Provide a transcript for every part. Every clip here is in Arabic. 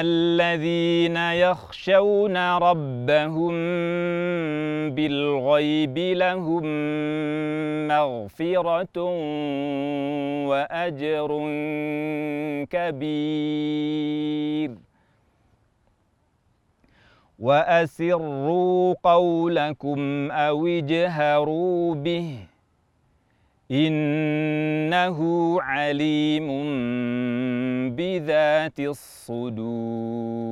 الذين يخشون ربهم بالغيب لهم مغفرة وأجر كبير. وأسروا قولكم أو اجهروا به. إنه عليم بذات الصدور.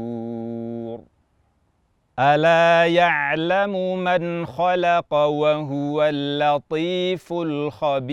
ألا يعلم من خلق وهو اللطيف الخبير.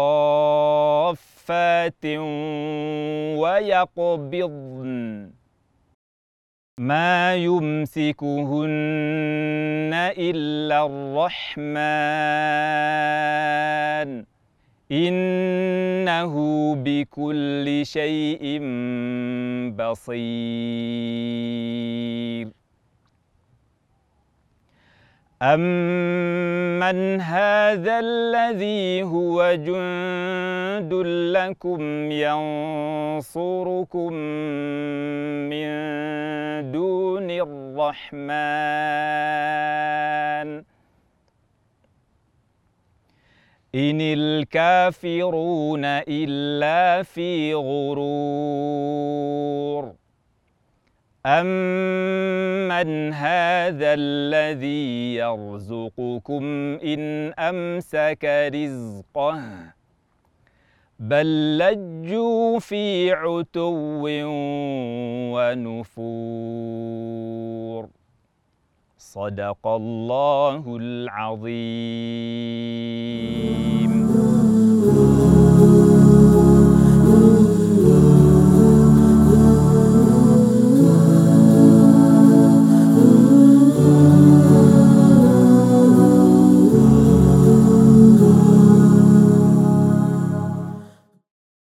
صافات ويقبضن ما يمسكهن إلا الرحمن إنه بكل شيء بصير أمن هذا الذي هو جند لكم ينصركم من دون الرحمن. إن الكافرون إلا في غرور. أمن هذا الذي يرزقكم إن أمسك رزقه بل لجوا في عتو ونفور. صدق الله العظيم.